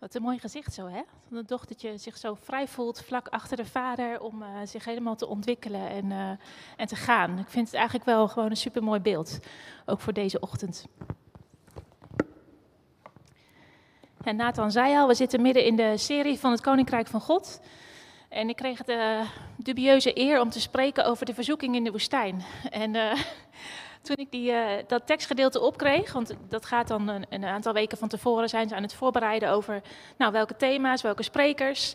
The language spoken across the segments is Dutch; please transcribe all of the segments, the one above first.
Wat een mooi gezicht zo, hè? Dat een dochtertje zich zo vrij voelt vlak achter de vader om uh, zich helemaal te ontwikkelen en, uh, en te gaan. Ik vind het eigenlijk wel gewoon een supermooi beeld, ook voor deze ochtend. En Nathan zei al, we zitten midden in de serie van het Koninkrijk van God. En ik kreeg de dubieuze eer om te spreken over de verzoeking in de woestijn. En toen ik die, uh, dat tekstgedeelte opkreeg, want dat gaat dan een, een, aantal weken van tevoren zijn ze aan het voorbereiden over nou, welke thema's, welke sprekers.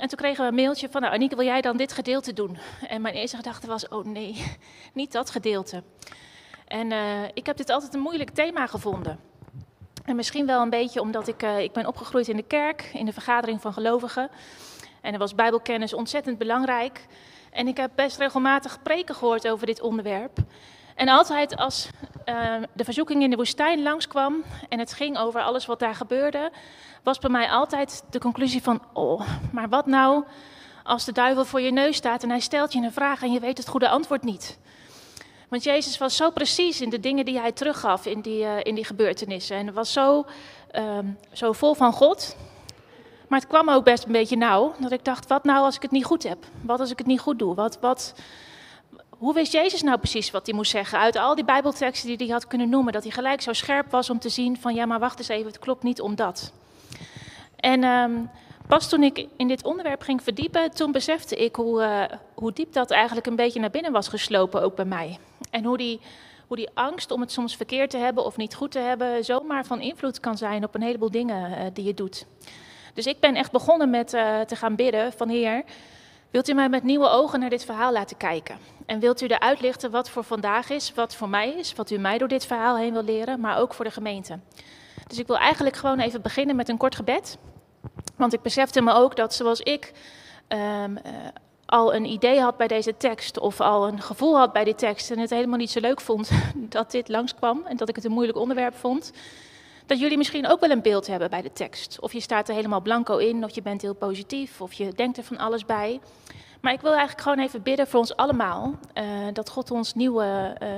En toen kregen we een mailtje van, nou wil jij dan dit gedeelte doen? En mijn eerste gedachte was, oh nee, niet dat gedeelte. En uh, ik heb dit altijd een moeilijk thema gevonden. En misschien wel een beetje omdat ik, uh, ik ben opgegroeid in de kerk, in de vergadering van gelovigen. En er was bijbelkennis ontzettend belangrijk. En ik heb best regelmatig preken gehoord over dit onderwerp. En altijd als uh, de verzoeking in de woestijn langskwam en het ging over alles wat daar gebeurde, was bij mij altijd de conclusie van, oh, maar wat nou als de duivel voor je neus staat en hij stelt je een vraag en je weet het goede antwoord niet? Want Jezus was zo precies in de dingen die hij teruggaf in die, uh, in die gebeurtenissen. En was zo, um, zo vol van God. Maar het kwam ook best een beetje nauw. Dat ik dacht, wat nou als ik het niet goed heb? Wat als ik het niet goed doe? Wat, wat, hoe wist Jezus nou precies wat hij moest zeggen? Uit al die Bijbelteksten die hij had kunnen noemen, dat hij gelijk zo scherp was om te zien van ja, maar wacht eens even, het klopt niet om dat. En um, pas toen ik in dit onderwerp ging verdiepen, toen besefte ik hoe, uh, hoe diep dat eigenlijk een beetje naar binnen was geslopen, ook bij mij. En hoe die, hoe die angst om het soms verkeerd te hebben of niet goed te hebben, zomaar van invloed kan zijn op een heleboel dingen uh, die je doet. Dus ik ben echt begonnen met uh, te gaan bidden van Heer, wilt u mij met nieuwe ogen naar dit verhaal laten kijken? En wilt u er uitlichten wat voor vandaag is, wat voor mij is, wat u mij door dit verhaal heen wil leren, maar ook voor de gemeente. Dus ik wil eigenlijk gewoon even beginnen met een kort gebed. Want ik besefte me ook dat zoals ik um, uh, al een idee had bij deze tekst, of al een gevoel had bij die tekst, en het helemaal niet zo leuk vond dat dit langskwam en dat ik het een moeilijk onderwerp vond, dat jullie misschien ook wel een beeld hebben bij de tekst. Of je staat er helemaal blanco in, of je bent heel positief, of je denkt er van alles bij. Maar ik wil eigenlijk gewoon even bidden voor ons allemaal. Uh, dat God ons nieuwe, uh,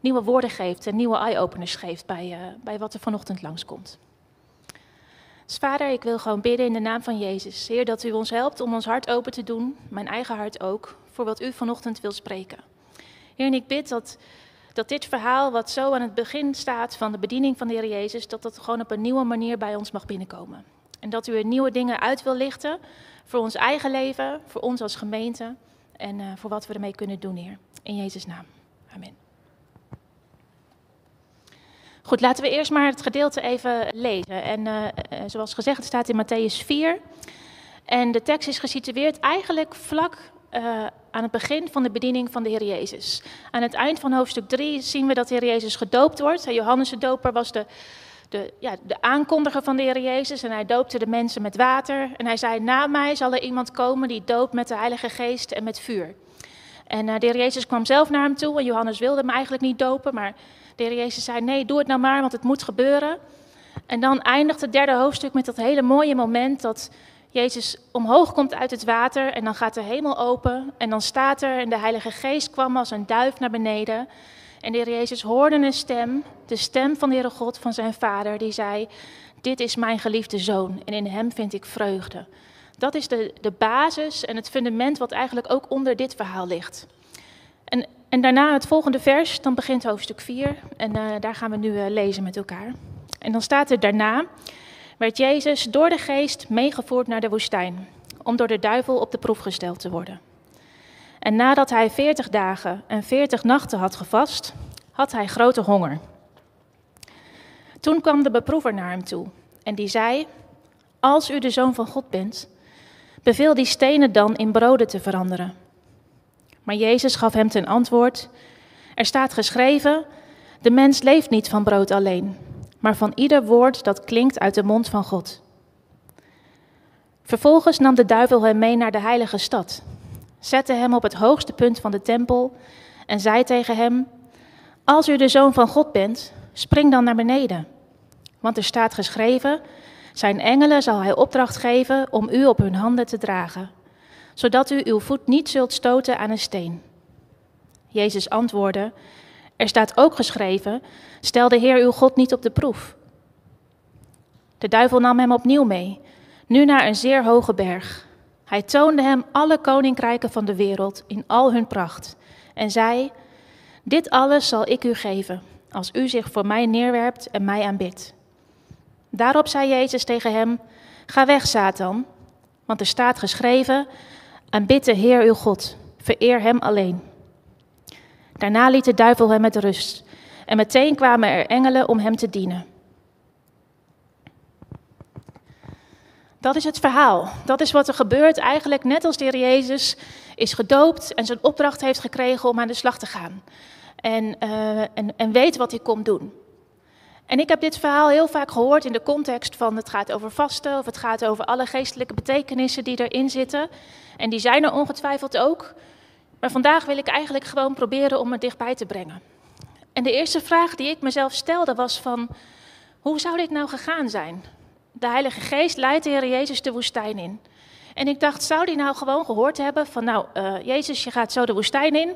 nieuwe woorden geeft en nieuwe eye-openers geeft bij, uh, bij wat er vanochtend langskomt. Dus vader, ik wil gewoon bidden in de naam van Jezus. Heer, dat u ons helpt om ons hart open te doen, mijn eigen hart ook, voor wat u vanochtend wil spreken. Heer, en ik bid dat, dat dit verhaal, wat zo aan het begin staat van de bediening van de Heer Jezus, dat dat gewoon op een nieuwe manier bij ons mag binnenkomen. En dat u er nieuwe dingen uit wil lichten voor ons eigen leven, voor ons als gemeente en uh, voor wat we ermee kunnen doen, Heer. In Jezus' naam. Amen. Goed, laten we eerst maar het gedeelte even lezen. En uh, zoals gezegd, het staat in Matthäus 4. En de tekst is gesitueerd eigenlijk vlak aan het begin van de bediening van de Heer Jezus. Aan het eind van hoofdstuk 3 zien we dat de Heer Jezus gedoopt wordt. Johannes de Doper was de de, ja, de aankondiger van de Heer Jezus en hij doopte de mensen met water. En hij zei, na mij zal er iemand komen die doopt met de Heilige Geest en met vuur. En uh, de Heer Jezus kwam zelf naar hem toe en Johannes wilde hem eigenlijk niet dopen, maar de Heer Jezus zei, nee, doe het nou maar, want het moet gebeuren. En dan eindigt het derde hoofdstuk met dat hele mooie moment dat Jezus omhoog komt uit het water en dan gaat de hemel open en dan staat er en de Heilige Geest kwam als een duif naar beneden. En de Heer Jezus hoorde een stem, de stem van de Heere God, van zijn vader, die zei, dit is mijn geliefde zoon en in hem vind ik vreugde. Dat is de, de basis en het fundament wat eigenlijk ook onder dit verhaal ligt. En, en daarna het volgende vers, dan begint hoofdstuk 4 en uh, daar gaan we nu uh, lezen met elkaar. En dan staat er daarna, werd Jezus door de geest meegevoerd naar de woestijn, om door de duivel op de proef gesteld te worden. En nadat hij veertig dagen en veertig nachten had gevast, had hij grote honger. Toen kwam de beproever naar hem toe en die zei: Als u de zoon van God bent, beveel die stenen dan in broden te veranderen. Maar Jezus gaf hem ten antwoord: Er staat geschreven: De mens leeft niet van brood alleen, maar van ieder woord dat klinkt uit de mond van God. Vervolgens nam de duivel hem mee naar de heilige stad zette hem op het hoogste punt van de tempel en zei tegen hem: Als u de zoon van God bent, spring dan naar beneden. Want er staat geschreven: Zijn engelen zal hij opdracht geven om u op hun handen te dragen, zodat u uw voet niet zult stoten aan een steen. Jezus antwoordde: Er staat ook geschreven: Stel de Heer uw God niet op de proef. De duivel nam hem opnieuw mee, nu naar een zeer hoge berg. Hij toonde hem alle koninkrijken van de wereld in al hun pracht en zei: Dit alles zal ik u geven, als u zich voor mij neerwerpt en mij aanbidt. Daarop zei Jezus tegen hem: Ga weg, Satan, want er staat geschreven: Aanbid de Heer uw God, vereer hem alleen. Daarna liet de duivel hem met rust, en meteen kwamen er engelen om hem te dienen. Dat is het verhaal. Dat is wat er gebeurt eigenlijk net als de Heer Jezus is gedoopt en zijn opdracht heeft gekregen om aan de slag te gaan. En, uh, en, en weet wat hij komt doen. En ik heb dit verhaal heel vaak gehoord in de context van het gaat over vasten of het gaat over alle geestelijke betekenissen die erin zitten. En die zijn er ongetwijfeld ook. Maar vandaag wil ik eigenlijk gewoon proberen om het dichtbij te brengen. En de eerste vraag die ik mezelf stelde was van, hoe zou dit nou gegaan zijn? De Heilige Geest leidt de Heer Jezus de woestijn in. En ik dacht, zou die nou gewoon gehoord hebben van, nou, uh, Jezus, je gaat zo de woestijn in,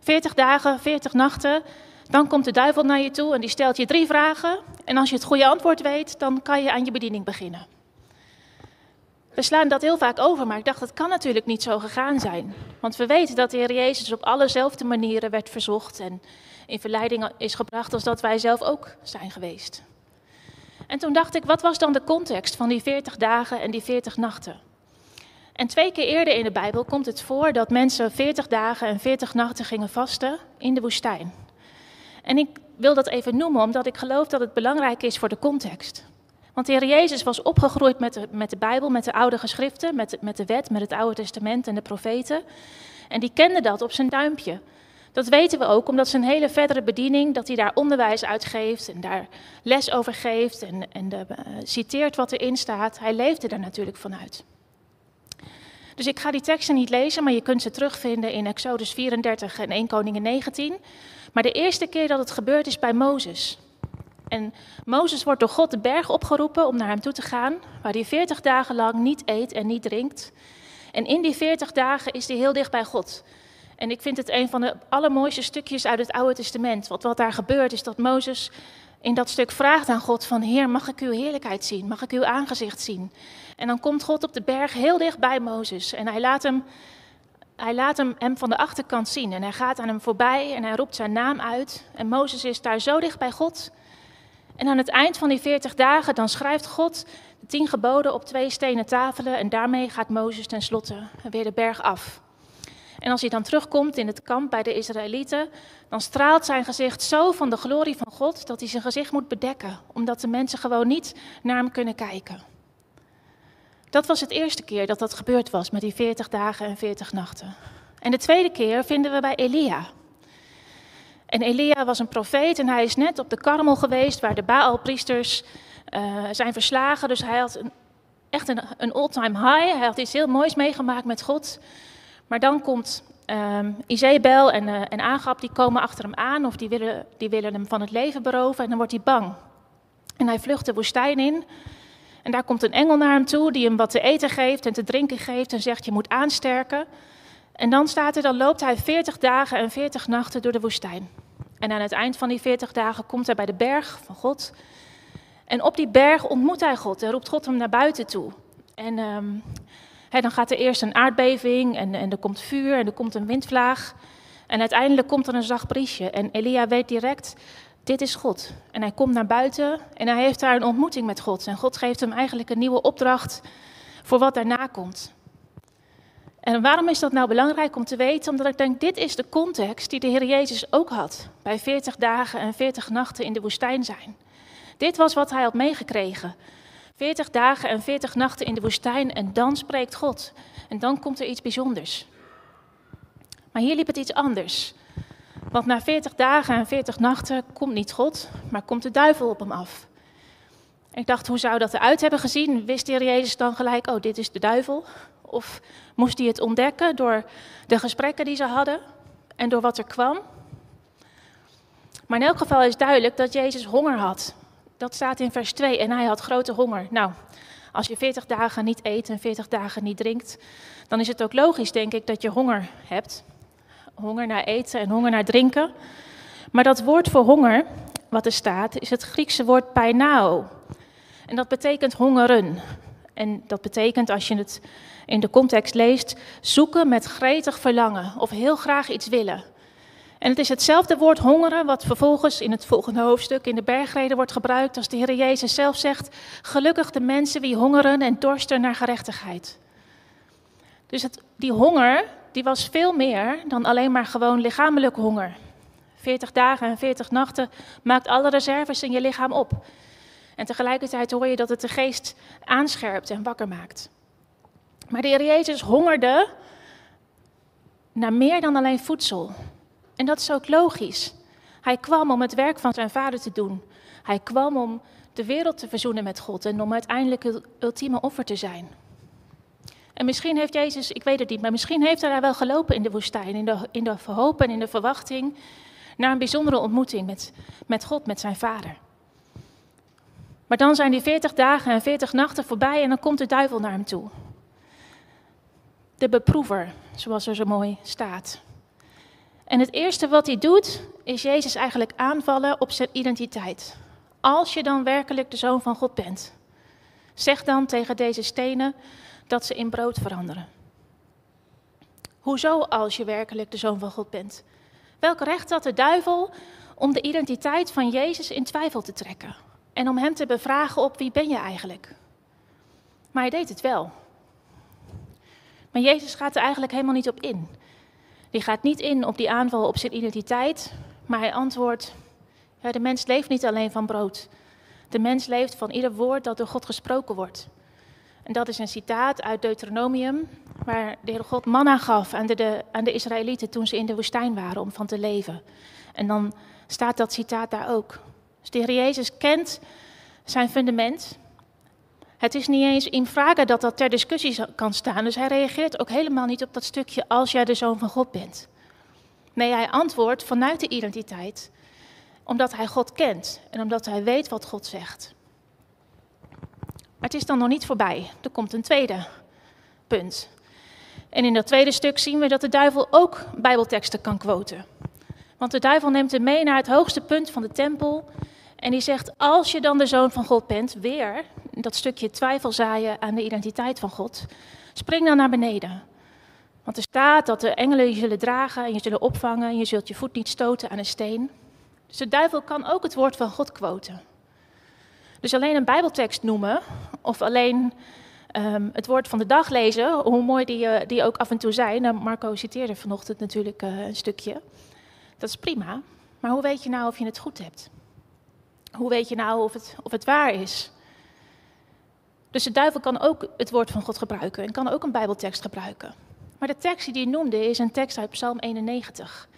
40 dagen, 40 nachten, dan komt de duivel naar je toe en die stelt je drie vragen. En als je het goede antwoord weet, dan kan je aan je bediening beginnen. We slaan dat heel vaak over, maar ik dacht, dat kan natuurlijk niet zo gegaan zijn. Want we weten dat de Heer Jezus op allezelfde manieren werd verzocht en in verleiding is gebracht als dat wij zelf ook zijn geweest. En toen dacht ik, wat was dan de context van die 40 dagen en die 40 nachten? En twee keer eerder in de Bijbel komt het voor dat mensen 40 dagen en 40 nachten gingen vasten in de woestijn. En ik wil dat even noemen omdat ik geloof dat het belangrijk is voor de context. Want de Heer Jezus was opgegroeid met de, met de Bijbel, met de oude geschriften, met, met de wet, met het Oude Testament en de profeten. En die kende dat op zijn duimpje. Dat weten we ook omdat zijn hele verdere bediening, dat hij daar onderwijs uitgeeft en daar les over geeft en, en de, uh, citeert wat erin staat. Hij leefde daar natuurlijk vanuit. Dus ik ga die teksten niet lezen, maar je kunt ze terugvinden in Exodus 34 en 1 Koningen 19. Maar de eerste keer dat het gebeurt is bij Mozes. En Mozes wordt door God de berg opgeroepen om naar hem toe te gaan, waar hij 40 dagen lang niet eet en niet drinkt. En in die 40 dagen is hij heel dicht bij God. En ik vind het een van de allermooiste stukjes uit het Oude Testament. Want wat daar gebeurt is dat Mozes in dat stuk vraagt aan God van Heer, mag ik uw heerlijkheid zien? Mag ik uw aangezicht zien? En dan komt God op de berg heel dicht bij Mozes en hij laat hem, hij laat hem, hem van de achterkant zien. En hij gaat aan hem voorbij en hij roept zijn naam uit. En Mozes is daar zo dicht bij God. En aan het eind van die veertig dagen dan schrijft God de tien geboden op twee stenen tafelen en daarmee gaat Mozes tenslotte weer de berg af. En als hij dan terugkomt in het kamp bij de Israëlieten, dan straalt zijn gezicht zo van de glorie van God dat hij zijn gezicht moet bedekken, omdat de mensen gewoon niet naar hem kunnen kijken. Dat was het eerste keer dat dat gebeurd was met die 40 dagen en 40 nachten. En de tweede keer vinden we bij Elia. En Elia was een profeet en hij is net op de karmel geweest waar de Baalpriesters uh, zijn verslagen. Dus hij had echt een, een all-time high. Hij had iets heel moois meegemaakt met God. Maar dan komt um, Izebel en, uh, en Agab, die komen achter hem aan of die willen, die willen hem van het leven beroven en dan wordt hij bang. En hij vlucht de woestijn in en daar komt een engel naar hem toe die hem wat te eten geeft en te drinken geeft en zegt je moet aansterken. En dan staat er, dan loopt hij 40 dagen en 40 nachten door de woestijn. En aan het eind van die 40 dagen komt hij bij de berg van God. En op die berg ontmoet hij God en roept God hem naar buiten toe. En um, dan gaat er eerst een aardbeving en, en er komt vuur en er komt een windvlaag. En uiteindelijk komt er een zacht briesje. En Elia weet direct, dit is God. En hij komt naar buiten en hij heeft daar een ontmoeting met God. En God geeft hem eigenlijk een nieuwe opdracht voor wat daarna komt. En waarom is dat nou belangrijk om te weten? Omdat ik denk, dit is de context die de Heer Jezus ook had. Bij 40 dagen en 40 nachten in de woestijn zijn. Dit was wat hij had meegekregen. 40 dagen en 40 nachten in de woestijn en dan spreekt God. En dan komt er iets bijzonders. Maar hier liep het iets anders. Want na 40 dagen en 40 nachten komt niet God, maar komt de duivel op hem af. Ik dacht, hoe zou dat eruit hebben gezien? Wist de Heer Jezus dan gelijk, oh, dit is de duivel? Of moest hij het ontdekken door de gesprekken die ze hadden en door wat er kwam? Maar in elk geval is duidelijk dat Jezus honger had. Dat staat in vers 2 en hij had grote honger. Nou, als je 40 dagen niet eet en 40 dagen niet drinkt, dan is het ook logisch, denk ik, dat je honger hebt. Honger naar eten en honger naar drinken. Maar dat woord voor honger, wat er staat, is het Griekse woord painao. En dat betekent hongeren. En dat betekent, als je het in de context leest, zoeken met gretig verlangen of heel graag iets willen. En het is hetzelfde woord hongeren wat vervolgens in het volgende hoofdstuk in de bergreden wordt gebruikt als de Heer Jezus zelf zegt, gelukkig de mensen die hongeren en dorsten naar gerechtigheid. Dus die honger, die was veel meer dan alleen maar gewoon lichamelijke honger. 40 dagen en 40 nachten maakt alle reserves in je lichaam op. En tegelijkertijd hoor je dat het de geest aanscherpt en wakker maakt. Maar de Heer Jezus hongerde naar meer dan alleen voedsel. En dat is ook logisch. Hij kwam om het werk van zijn vader te doen. Hij kwam om de wereld te verzoenen met God en om uiteindelijk het ultieme offer te zijn. En misschien heeft Jezus, ik weet het niet, maar misschien heeft hij daar wel gelopen in de woestijn, in de, in de hoop en in de verwachting naar een bijzondere ontmoeting met, met God, met zijn vader. Maar dan zijn die 40 dagen en 40 nachten voorbij en dan komt de duivel naar hem toe. De beproever, zoals er zo mooi staat. En het eerste wat hij doet, is Jezus eigenlijk aanvallen op zijn identiteit. Als je dan werkelijk de zoon van God bent, zeg dan tegen deze stenen dat ze in brood veranderen. Hoezo als je werkelijk de zoon van God bent? Welk recht had de duivel om de identiteit van Jezus in twijfel te trekken en om hem te bevragen op wie ben je eigenlijk? Maar hij deed het wel. Maar Jezus gaat er eigenlijk helemaal niet op in. Die gaat niet in op die aanval op zijn identiteit, maar hij antwoordt: ja, de mens leeft niet alleen van brood. De mens leeft van ieder woord dat door God gesproken wordt. En dat is een citaat uit Deuteronomium, waar de Heer God manna gaf aan de, de, aan de Israëlieten toen ze in de woestijn waren om van te leven. En dan staat dat citaat daar ook. Dus de Heer Jezus kent zijn fundament. Het is niet eens in vragen dat dat ter discussie kan staan. Dus hij reageert ook helemaal niet op dat stukje als jij de zoon van God bent. Nee, hij antwoordt vanuit de identiteit, omdat hij God kent en omdat hij weet wat God zegt. Maar het is dan nog niet voorbij. Er komt een tweede punt. En in dat tweede stuk zien we dat de duivel ook Bijbelteksten kan quoten. Want de duivel neemt hem mee naar het hoogste punt van de tempel. En die zegt: Als je dan de zoon van God bent, weer dat stukje twijfel zaaien aan de identiteit van God, spring dan naar beneden. Want er staat dat de engelen je zullen dragen en je zullen opvangen en je zult je voet niet stoten aan een steen. Dus de duivel kan ook het woord van God quoten. Dus alleen een Bijbeltekst noemen of alleen um, het woord van de dag lezen, hoe mooi die, uh, die ook af en toe zijn. Nou, Marco citeerde vanochtend natuurlijk uh, een stukje. Dat is prima. Maar hoe weet je nou of je het goed hebt? Hoe weet je nou of het, of het waar is? Dus de duivel kan ook het woord van God gebruiken en kan ook een Bijbeltekst gebruiken. Maar de tekst die hij noemde is een tekst uit Psalm 91.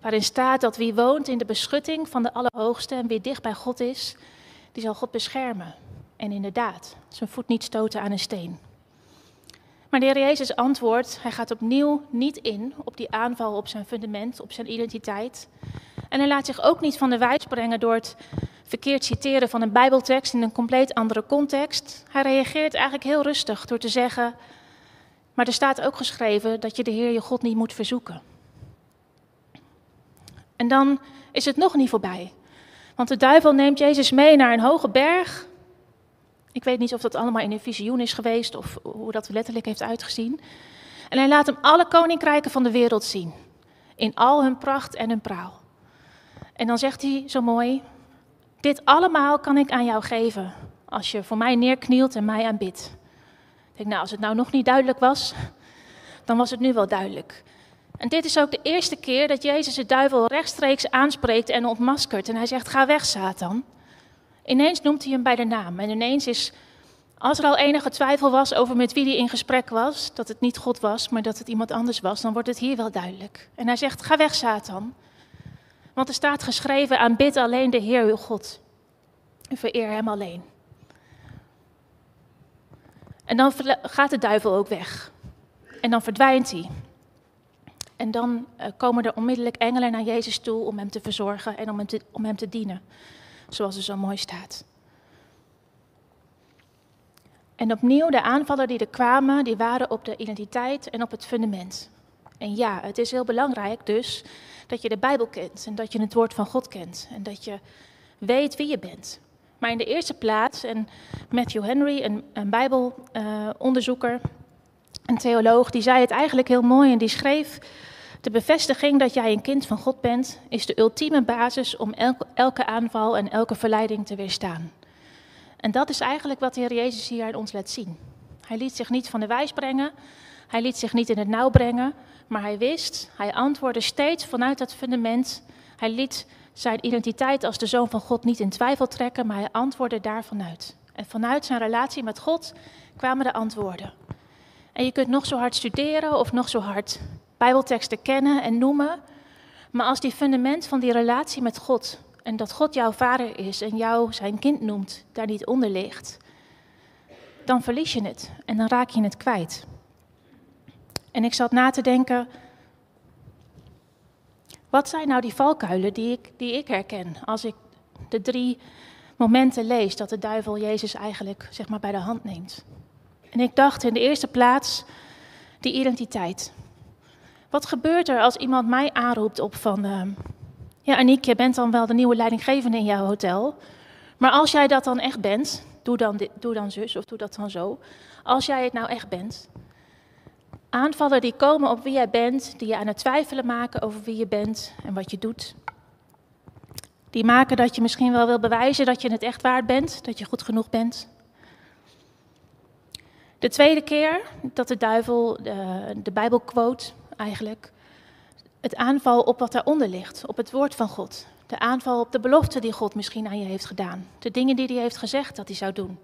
Waarin staat dat wie woont in de beschutting van de Allerhoogste en wie dicht bij God is, die zal God beschermen. En inderdaad, zijn voet niet stoten aan een steen. Maar de Heer Jezus antwoordt, hij gaat opnieuw niet in op die aanval op zijn fundament, op zijn identiteit. En hij laat zich ook niet van de wijs brengen door het verkeerd citeren van een Bijbeltekst in een compleet andere context. Hij reageert eigenlijk heel rustig door te zeggen, maar er staat ook geschreven dat je de Heer je God niet moet verzoeken. En dan is het nog niet voorbij. Want de duivel neemt Jezus mee naar een hoge berg. Ik weet niet of dat allemaal in een visioen is geweest of hoe dat letterlijk heeft uitgezien. En hij laat hem alle koninkrijken van de wereld zien. In al hun pracht en hun praal. En dan zegt hij zo mooi: Dit allemaal kan ik aan jou geven. Als je voor mij neerknielt en mij aanbidt. Ik denk, nou, als het nou nog niet duidelijk was, dan was het nu wel duidelijk. En dit is ook de eerste keer dat Jezus de duivel rechtstreeks aanspreekt en ontmaskert. En hij zegt: Ga weg, Satan. Ineens noemt hij hem bij de naam. En ineens is, als er al enige twijfel was over met wie hij in gesprek was, dat het niet God was, maar dat het iemand anders was, dan wordt het hier wel duidelijk. En hij zegt: Ga weg, Satan. Want er staat geschreven: Aanbid alleen de Heer uw God. En vereer hem alleen. En dan gaat de duivel ook weg. En dan verdwijnt hij. En dan uh, komen er onmiddellijk engelen naar Jezus toe om hem te verzorgen en om hem te, om hem te dienen. Zoals er zo mooi staat. En opnieuw, de aanvallen die er kwamen, die waren op de identiteit en op het fundament. En ja, het is heel belangrijk dus dat je de Bijbel kent en dat je het woord van God kent en dat je weet wie je bent. Maar in de eerste plaats, en Matthew Henry, een, een Bijbelonderzoeker, een theoloog, die zei het eigenlijk heel mooi en die schreef: De bevestiging dat jij een kind van God bent, is de ultieme basis om elke, aanval en elke verleiding te weerstaan. En dat is eigenlijk wat de Heer Jezus hier aan ons laat zien. Hij liet zich niet van de wijs brengen, hij liet zich niet in het nauw brengen, maar hij wist, hij antwoordde steeds vanuit dat fundament. Hij liet zijn identiteit als de zoon van God niet in twijfel trekken, maar hij antwoordde daar vanuit. En vanuit zijn relatie met God kwamen de antwoorden. En je kunt nog zo hard studeren of nog zo hard Bijbelteksten kennen en noemen, maar als die fundament van die relatie met God en dat God jouw vader is en jou zijn kind noemt, daar niet onder ligt, dan verlies je het en dan raak je het kwijt. En ik zat na te denken, wat zijn nou die valkuilen die ik, die ik herken als ik de drie momenten lees dat de duivel Jezus eigenlijk zeg maar, bij de hand neemt? En ik dacht in de eerste plaats die identiteit. Wat gebeurt er als iemand mij aanroept op van, uh, ja Aniek, je bent dan wel de nieuwe leidinggevende in jouw hotel, maar als jij dat dan echt bent, doe dan, doe dan zus of doe dat dan zo. Als jij het nou echt bent, Aanvallen die komen op wie jij bent, die je aan het twijfelen maken over wie je bent en wat je doet. Die maken dat je misschien wel wil bewijzen dat je het echt waard bent, dat je goed genoeg bent. De tweede keer dat de duivel de, de Bijbel quote, eigenlijk, het aanval op wat daaronder ligt, op het woord van God. De aanval op de belofte die God misschien aan je heeft gedaan. De dingen die hij heeft gezegd dat hij zou doen.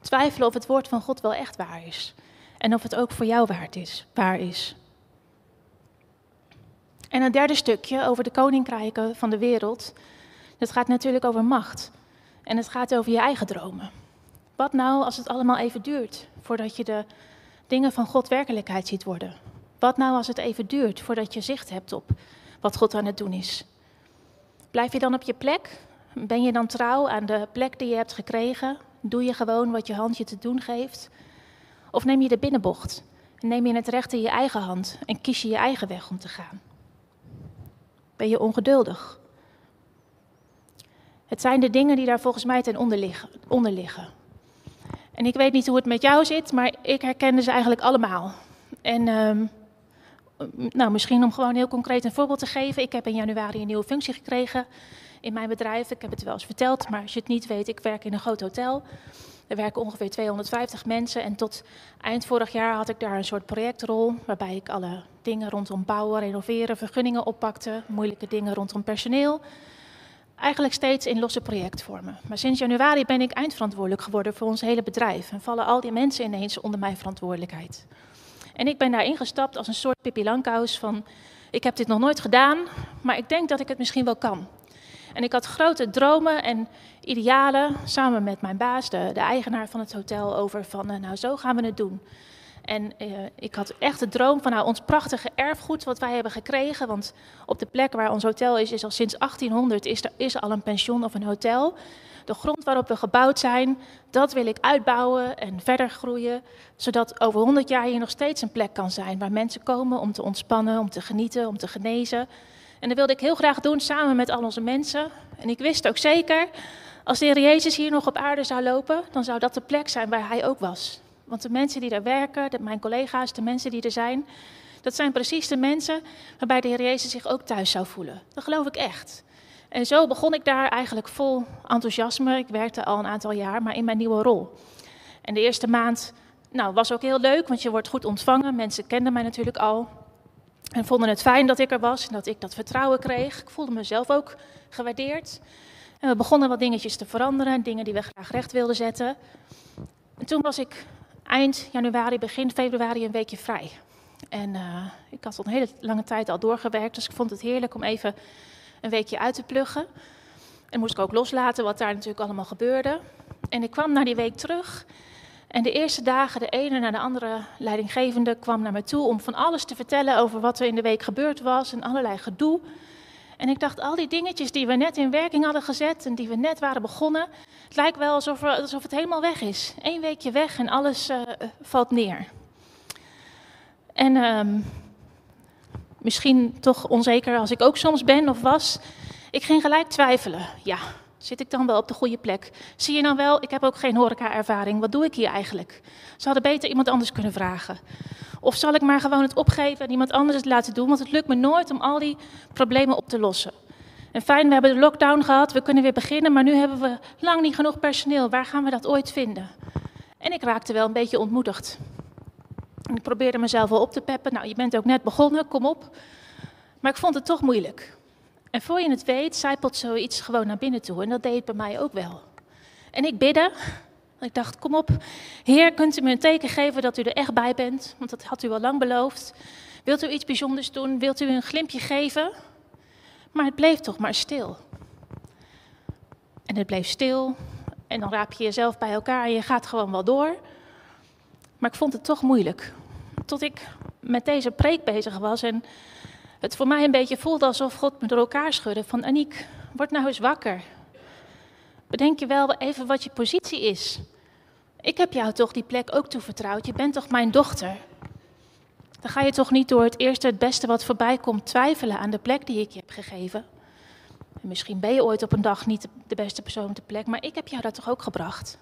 Twijfelen of het woord van God wel echt waar is. En of het ook voor jou is, waar is. En een derde stukje over de koninkrijken van de wereld. Dat gaat natuurlijk over macht. En het gaat over je eigen dromen. Wat nou als het allemaal even duurt voordat je de dingen van God werkelijkheid ziet worden? Wat nou als het even duurt voordat je zicht hebt op wat God aan het doen is? Blijf je dan op je plek? Ben je dan trouw aan de plek die je hebt gekregen? Doe je gewoon wat je hand je te doen geeft? Of neem je de binnenbocht en neem je het recht in je eigen hand en kies je je eigen weg om te gaan? Ben je ongeduldig? Het zijn de dingen die daar volgens mij ten onder liggen. En ik weet niet hoe het met jou zit, maar ik herkende ze eigenlijk allemaal. En ehm, nou, misschien om gewoon heel concreet een voorbeeld te geven. Ik heb in januari een nieuwe functie gekregen in mijn bedrijf. Ik heb het wel eens verteld, maar als je het niet weet, ik werk in een groot hotel. Er werken ongeveer 250 mensen en tot eind vorig jaar had ik daar een soort projectrol waarbij ik alle dingen rondom bouwen, renoveren, vergunningen oppakte, moeilijke dingen rondom personeel. Eigenlijk steeds in losse projectvormen. Maar sinds januari ben ik eindverantwoordelijk geworden voor ons hele bedrijf en vallen al die mensen ineens onder mijn verantwoordelijkheid. En ik ben daar ingestapt als een soort Pippi Langkous van, ik heb dit nog nooit gedaan, maar ik denk dat ik het misschien wel kan. En ik had grote dromen en idealen samen met mijn baas, de, de eigenaar van het hotel, over van eh, nou zo gaan we het doen. En uh, ik had echt de droom van nou, ons prachtige erfgoed wat wij hebben gekregen. Want op de plek waar ons hotel is, is al sinds 1800 is er, is al een pension of een hotel. De grond waarop we gebouwd zijn, dat wil ik uitbouwen en verder groeien. Zodat over 100 jaar hier nog steeds een plek kan zijn waar mensen komen om te ontspannen, om te genieten, om te genezen. En dat wilde ik heel graag doen samen met al onze mensen. En ik wist ook zeker, als de Heer Jezus hier nog op aarde zou lopen, dan zou dat de plek zijn waar hij ook was. Want de mensen die daar werken, de, mijn collega's, de mensen die er zijn, dat zijn precies de mensen waarbij de Heer Jezus zich ook thuis zou voelen. Dat geloof ik echt. En zo begon ik daar eigenlijk vol enthousiasme. Ik werkte al een aantal jaar, maar in mijn nieuwe rol. En de eerste maand nou, was ook heel leuk, want je wordt goed ontvangen. Mensen kenden mij natuurlijk al. En vonden het fijn dat ik er was en dat ik dat vertrouwen kreeg. Ik voelde mezelf ook gewaardeerd. En we begonnen wat dingetjes te veranderen, dingen die we graag recht wilden zetten. En toen was ik eind januari, begin februari een weekje vrij. En uh, ik had al een hele lange tijd al doorgewerkt, dus ik vond het heerlijk om even een weekje uit te pluggen. En moest ik ook loslaten wat daar natuurlijk allemaal gebeurde. En ik kwam na die week terug en de eerste dagen, de ene na de andere leidinggevende kwam naar me toe om van alles te vertellen over wat er in de week gebeurd was en allerlei gedoe. En ik dacht, al die dingetjes die we net in werking hadden gezet en die we net waren begonnen, het lijkt wel alsof, alsof het helemaal weg is. Eén weekje weg en alles uh, valt neer. En um, misschien toch onzeker als ik ook soms ben of was, Ik ging gelijk twijfelen. Ja, zit ik dan wel op de goede plek? Zie je nou wel, ik heb ook geen horeca-ervaring. Wat doe ik hier eigenlijk? Ze hadden beter iemand anders kunnen vragen. Of zal ik maar gewoon het opgeven en iemand anders het laten doen? Want het lukt me nooit om al die problemen op te lossen. En fijn, we hebben de lockdown gehad, we kunnen weer beginnen, maar nu hebben we lang niet genoeg personeel. Waar gaan we dat ooit vinden? En ik raakte wel een beetje ontmoedigd. En ik probeerde mezelf wel op te peppen. Nou, je bent ook net begonnen, kom op. Maar ik vond het toch moeilijk. En voor je het weet, zijpelt zoiets gewoon naar binnen toe. En dat deed het bij mij ook wel. En ik bidde. Ik dacht, kom op, Heer, kunt u me een teken geven dat u er echt bij bent? Want dat had u al lang beloofd. Wilt u iets bijzonders doen? Wilt u een glimpje geven? Maar het bleef toch maar stil. En het bleef stil. En dan raap je jezelf bij elkaar en je gaat gewoon wel door. Maar ik vond het toch moeilijk. Tot ik met deze preek bezig was en het voor mij een beetje voelde alsof God me door elkaar schudde. Van Aniek, word nou eens wakker. Bedenk je wel even wat je positie is. Ik heb jou toch die plek ook toevertrouwd. Je bent toch mijn dochter. Dan ga je toch niet door het eerste het beste wat voorbij komt twijfelen aan de plek die ik je heb gegeven. En misschien ben je ooit op een dag niet de beste persoon op de plek, maar ik heb jou dat toch ook gebracht.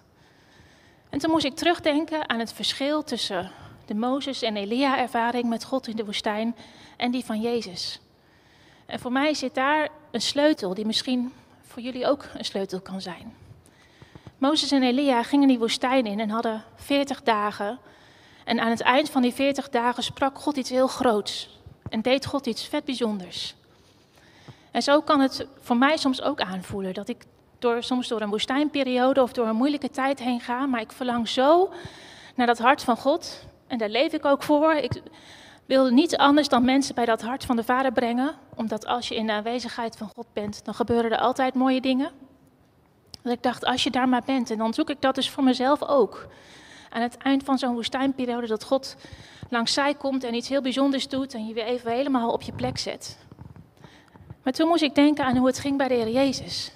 En toen moest ik terugdenken aan het verschil tussen de Mozes en Elia ervaring met God in de woestijn en die van Jezus. En voor mij zit daar een sleutel die misschien voor jullie ook een sleutel kan zijn. Mozes en Elia gingen die woestijn in en hadden 40 dagen. En aan het eind van die 40 dagen sprak God iets heel groots. En deed God iets vet bijzonders. En zo kan het voor mij soms ook aanvoelen dat ik door, soms door een woestijnperiode of door een moeilijke tijd heen ga, maar ik verlang zo naar dat hart van God. En daar leef ik ook voor. Ik wil niets anders dan mensen bij dat hart van de Vader brengen, omdat als je in de aanwezigheid van God bent, dan gebeuren er altijd mooie dingen. Dat ik dacht, als je daar maar bent, en dan zoek ik dat dus voor mezelf ook. Aan het eind van zo'n woestijnperiode, dat God langs zij komt en iets heel bijzonders doet en je weer even helemaal op je plek zet. Maar toen moest ik denken aan hoe het ging bij de Heer Jezus.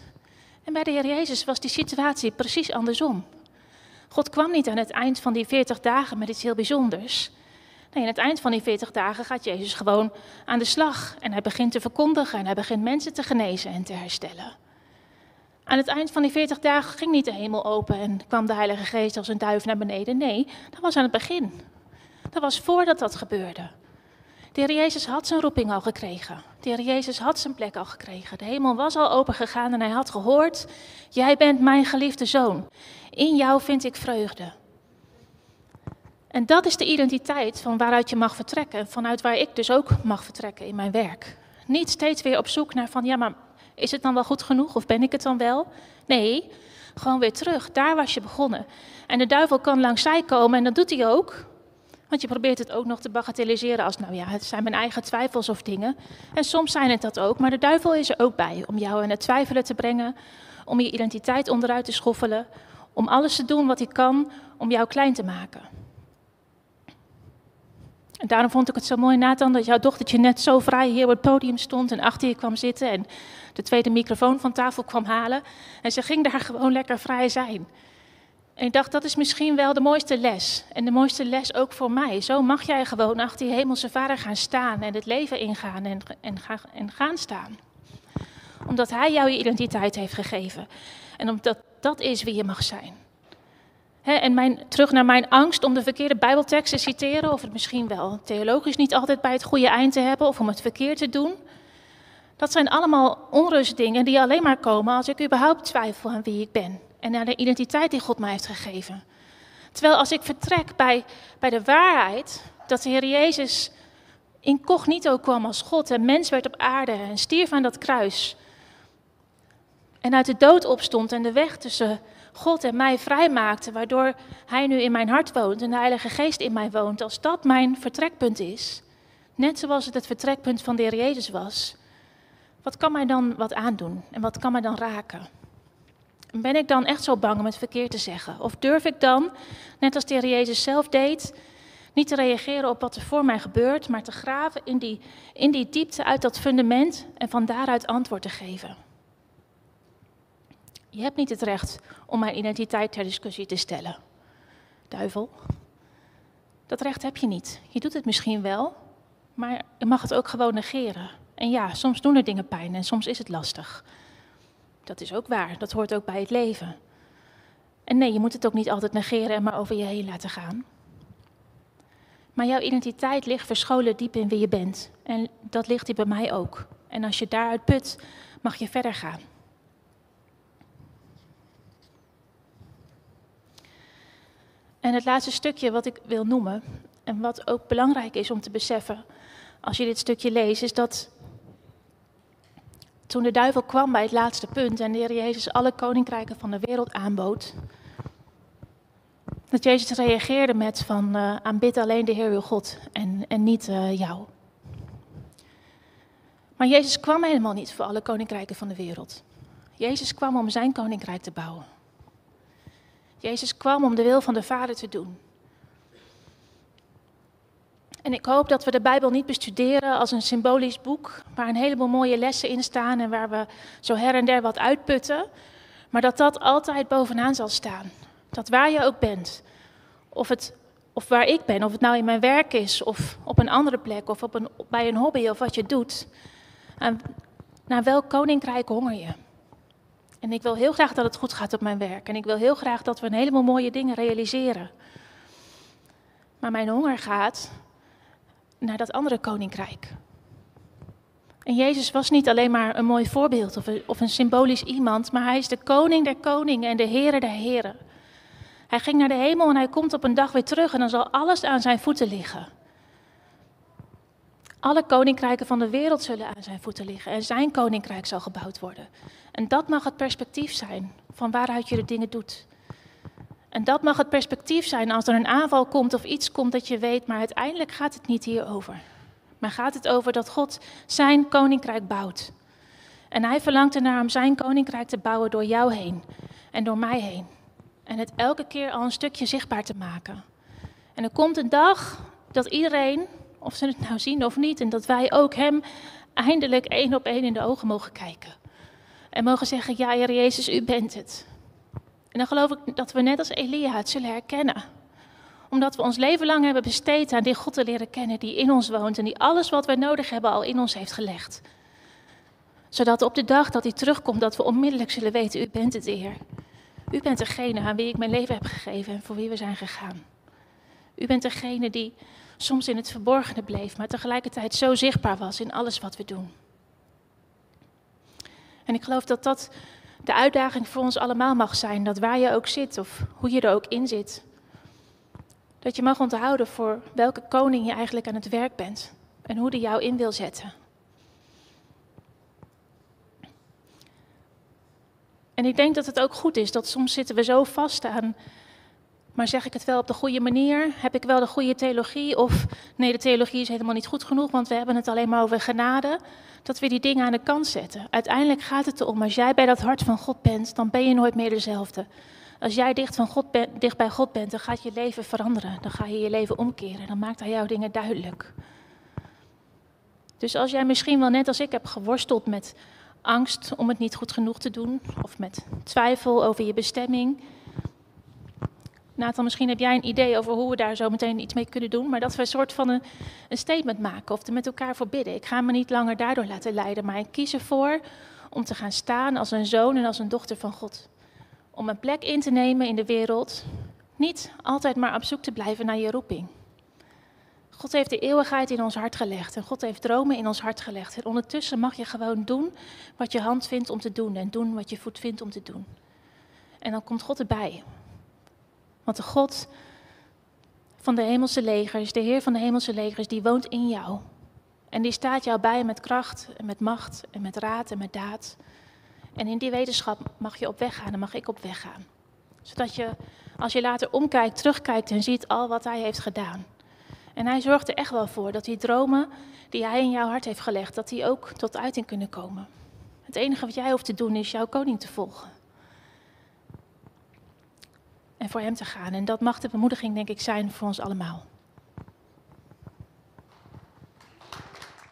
En bij de Heer Jezus was die situatie precies andersom. God kwam niet aan het eind van die 40 dagen met iets heel bijzonders. Nee, aan het eind van die 40 dagen gaat Jezus gewoon aan de slag. En hij begint te verkondigen en hij begint mensen te genezen en te herstellen. Aan het eind van die 40 dagen ging niet de hemel open en kwam de Heilige Geest als een duif naar beneden. Nee, dat was aan het begin. Dat was voordat dat gebeurde. De Heer Jezus had zijn roeping al gekregen. De Heer Jezus had zijn plek al gekregen. De hemel was al open gegaan en hij had gehoord: Jij bent mijn geliefde zoon. In jou vind ik vreugde. En dat is de identiteit van waaruit je mag vertrekken. Vanuit waar ik dus ook mag vertrekken in mijn werk. Niet steeds weer op zoek naar van ja, maar is het dan wel goed genoeg of ben ik het dan wel? Nee, gewoon weer terug. Daar was je begonnen. En de duivel kan langs zij komen en dat doet hij ook. Want je probeert het ook nog te bagatelliseren als, nou ja, het zijn mijn eigen twijfels of dingen. En soms zijn het dat ook, maar de duivel is er ook bij om jou in het twijfelen te brengen, om je identiteit onderuit te schoffelen, om alles te doen wat hij kan om jou klein te maken. En daarom vond ik het zo mooi, Nathan, dat jouw dochtertje net zo vrij hier op het podium stond en achter je kwam zitten en de tweede microfoon van tafel kwam halen. En ze ging daar gewoon lekker vrij zijn. En ik dacht, dat is misschien wel de mooiste les. En de mooiste les ook voor mij. Zo mag jij gewoon achter die hemelse vader gaan staan en het leven ingaan en, en gaan staan. Omdat hij jou je identiteit heeft gegeven. En omdat dat is wie je mag zijn. En mijn, terug naar mijn angst om de verkeerde Bijbeltekst te citeren, of het misschien wel theologisch niet altijd bij het goede eind te hebben, of om het verkeerd te doen. Dat zijn allemaal onrustdingen die alleen maar komen als ik überhaupt twijfel aan wie ik ben en naar de identiteit die God mij heeft gegeven. Terwijl als ik vertrek bij, bij de waarheid dat de Heer Jezus incognito kwam als God en mens werd op aarde en stierf aan dat kruis. En uit de dood opstond en de weg tussen God en mij vrijmaakte, waardoor Hij nu in mijn hart woont en de Heilige Geest in mij woont. Als dat mijn vertrekpunt is, net zoals het het vertrekpunt van de Jezus was, wat kan mij dan wat aandoen en wat kan mij dan raken? Ben ik dan echt zo bang om het verkeerd te zeggen? Of durf ik dan, net als de Jezus zelf deed, niet te reageren op wat er voor mij gebeurt, maar te graven in die, in die diepte uit dat fundament en van daaruit antwoord te geven? Je hebt niet het recht om mijn identiteit ter discussie te stellen. Duivel. Dat recht heb je niet. Je doet het misschien wel, maar je mag het ook gewoon negeren. En ja, soms doen er dingen pijn en soms is het lastig. Dat is ook waar, dat hoort ook bij het leven. En nee, je moet het ook niet altijd negeren en maar over je heen laten gaan. Maar jouw identiteit ligt verscholen diep in wie je bent. En dat ligt die bij mij ook. En als je daaruit put, mag je verder gaan. En het laatste stukje wat ik wil noemen, en wat ook belangrijk is om te beseffen als je dit stukje leest, is dat toen de duivel kwam bij het laatste punt en de Heer Jezus alle koninkrijken van de wereld aanbood, dat Jezus reageerde met van uh, aanbid alleen de Heer uw God en, en niet uh, jou. Maar Jezus kwam helemaal niet voor alle koninkrijken van de wereld. Jezus kwam om zijn koninkrijk te bouwen. Jezus kwam om de wil van de Vader te doen. En ik hoop dat we de Bijbel niet bestuderen als een symbolisch boek waar een heleboel mooie lessen in staan en waar we zo her en der wat uitputten, maar dat dat altijd bovenaan zal staan. Dat waar je ook bent, of, het, of waar ik ben, of het nou in mijn werk is, of op een andere plek, of op een, bij een hobby, of wat je doet, naar welk koninkrijk honger je? En ik wil heel graag dat het goed gaat op mijn werk. En ik wil heel graag dat we een heleboel mooie dingen realiseren. Maar mijn honger gaat naar dat andere koninkrijk. En Jezus was niet alleen maar een mooi voorbeeld of een, of een symbolisch iemand, maar hij is de koning der koningen en de heren der heren. Hij ging naar de hemel en hij komt op een dag weer terug en dan zal alles aan zijn voeten liggen. Alle koninkrijken van de wereld zullen aan zijn voeten liggen en zijn koninkrijk zal gebouwd worden. En dat mag het perspectief zijn van waaruit je de dingen doet. En dat mag het perspectief zijn als er een aanval komt of iets komt dat je weet, maar uiteindelijk gaat het niet hierover. Maar gaat het over dat God zijn koninkrijk bouwt. En hij verlangt ernaar om zijn koninkrijk te bouwen door jou heen en door mij heen. En het elke keer al een stukje zichtbaar te maken. En er komt een dag dat iedereen, of ze het nou zien of niet, en dat wij ook hem eindelijk één op één in de ogen mogen kijken. En mogen zeggen, ja Heer Jezus, u bent het. En dan geloof ik dat we net als Elia het zullen herkennen. Omdat we ons leven lang hebben besteed aan die God te leren kennen die in ons woont en die alles wat wij nodig hebben al in ons heeft gelegd. Zodat op de dag dat hij terugkomt, dat we onmiddellijk zullen weten, u bent het Heer. U bent degene aan wie ik mijn leven heb gegeven en voor wie we zijn gegaan. U bent degene die soms in het verborgene bleef, maar tegelijkertijd zo zichtbaar was in alles wat we doen. En ik geloof dat dat de uitdaging voor ons allemaal mag zijn. Dat waar je ook zit of hoe je er ook in zit. Dat je mag onthouden voor welke koning je eigenlijk aan het werk bent. En hoe die jou in wil zetten. En ik denk dat het ook goed is dat soms zitten we zo vast aan maar zeg ik het wel op de goede manier? Heb ik wel de goede theologie? Of nee, de theologie is helemaal niet goed genoeg, want we hebben het alleen maar over genade. Dat we die dingen aan de kant zetten. Uiteindelijk gaat het erom, als jij bij dat hart van God bent, dan ben je nooit meer dezelfde. Als jij dicht, van God dicht bij God bent, dan gaat je leven veranderen. Dan ga je je leven omkeren. Dan maakt hij jouw dingen duidelijk. Dus als jij misschien wel net als ik hebt geworsteld met angst om het niet goed genoeg te doen, of met twijfel over je bestemming, Nathan, misschien heb jij een idee over hoe we daar zo meteen iets mee kunnen doen. Maar dat we een soort van een, een statement maken of er met elkaar voor bidden. Ik ga me niet langer daardoor laten leiden, maar ik kies ervoor om te gaan staan als een zoon en als een dochter van God. Om een plek in te nemen in de wereld. Niet altijd maar op zoek te blijven naar je roeping. God heeft de eeuwigheid in ons hart gelegd en God heeft dromen in ons hart gelegd. En ondertussen mag je gewoon doen wat je hand vindt om te doen en doen wat je voet vindt om te doen. En dan komt God erbij. Want de God van de hemelse legers, de Heer van de hemelse legers, die woont in jou. En die staat jou bij met kracht en met macht en met raad en met daad. En in die wetenschap mag je op weg gaan en mag ik op weg gaan. Zodat je, als je later omkijkt, terugkijkt en ziet al wat hij heeft gedaan. En hij zorgt er echt wel voor dat die dromen die hij in jouw hart heeft gelegd, dat die ook tot uiting kunnen komen. Het enige wat jij hoeft te doen is jouw koning te volgen en voor Hem te gaan. En dat mag de bemoediging, denk ik, zijn voor ons allemaal.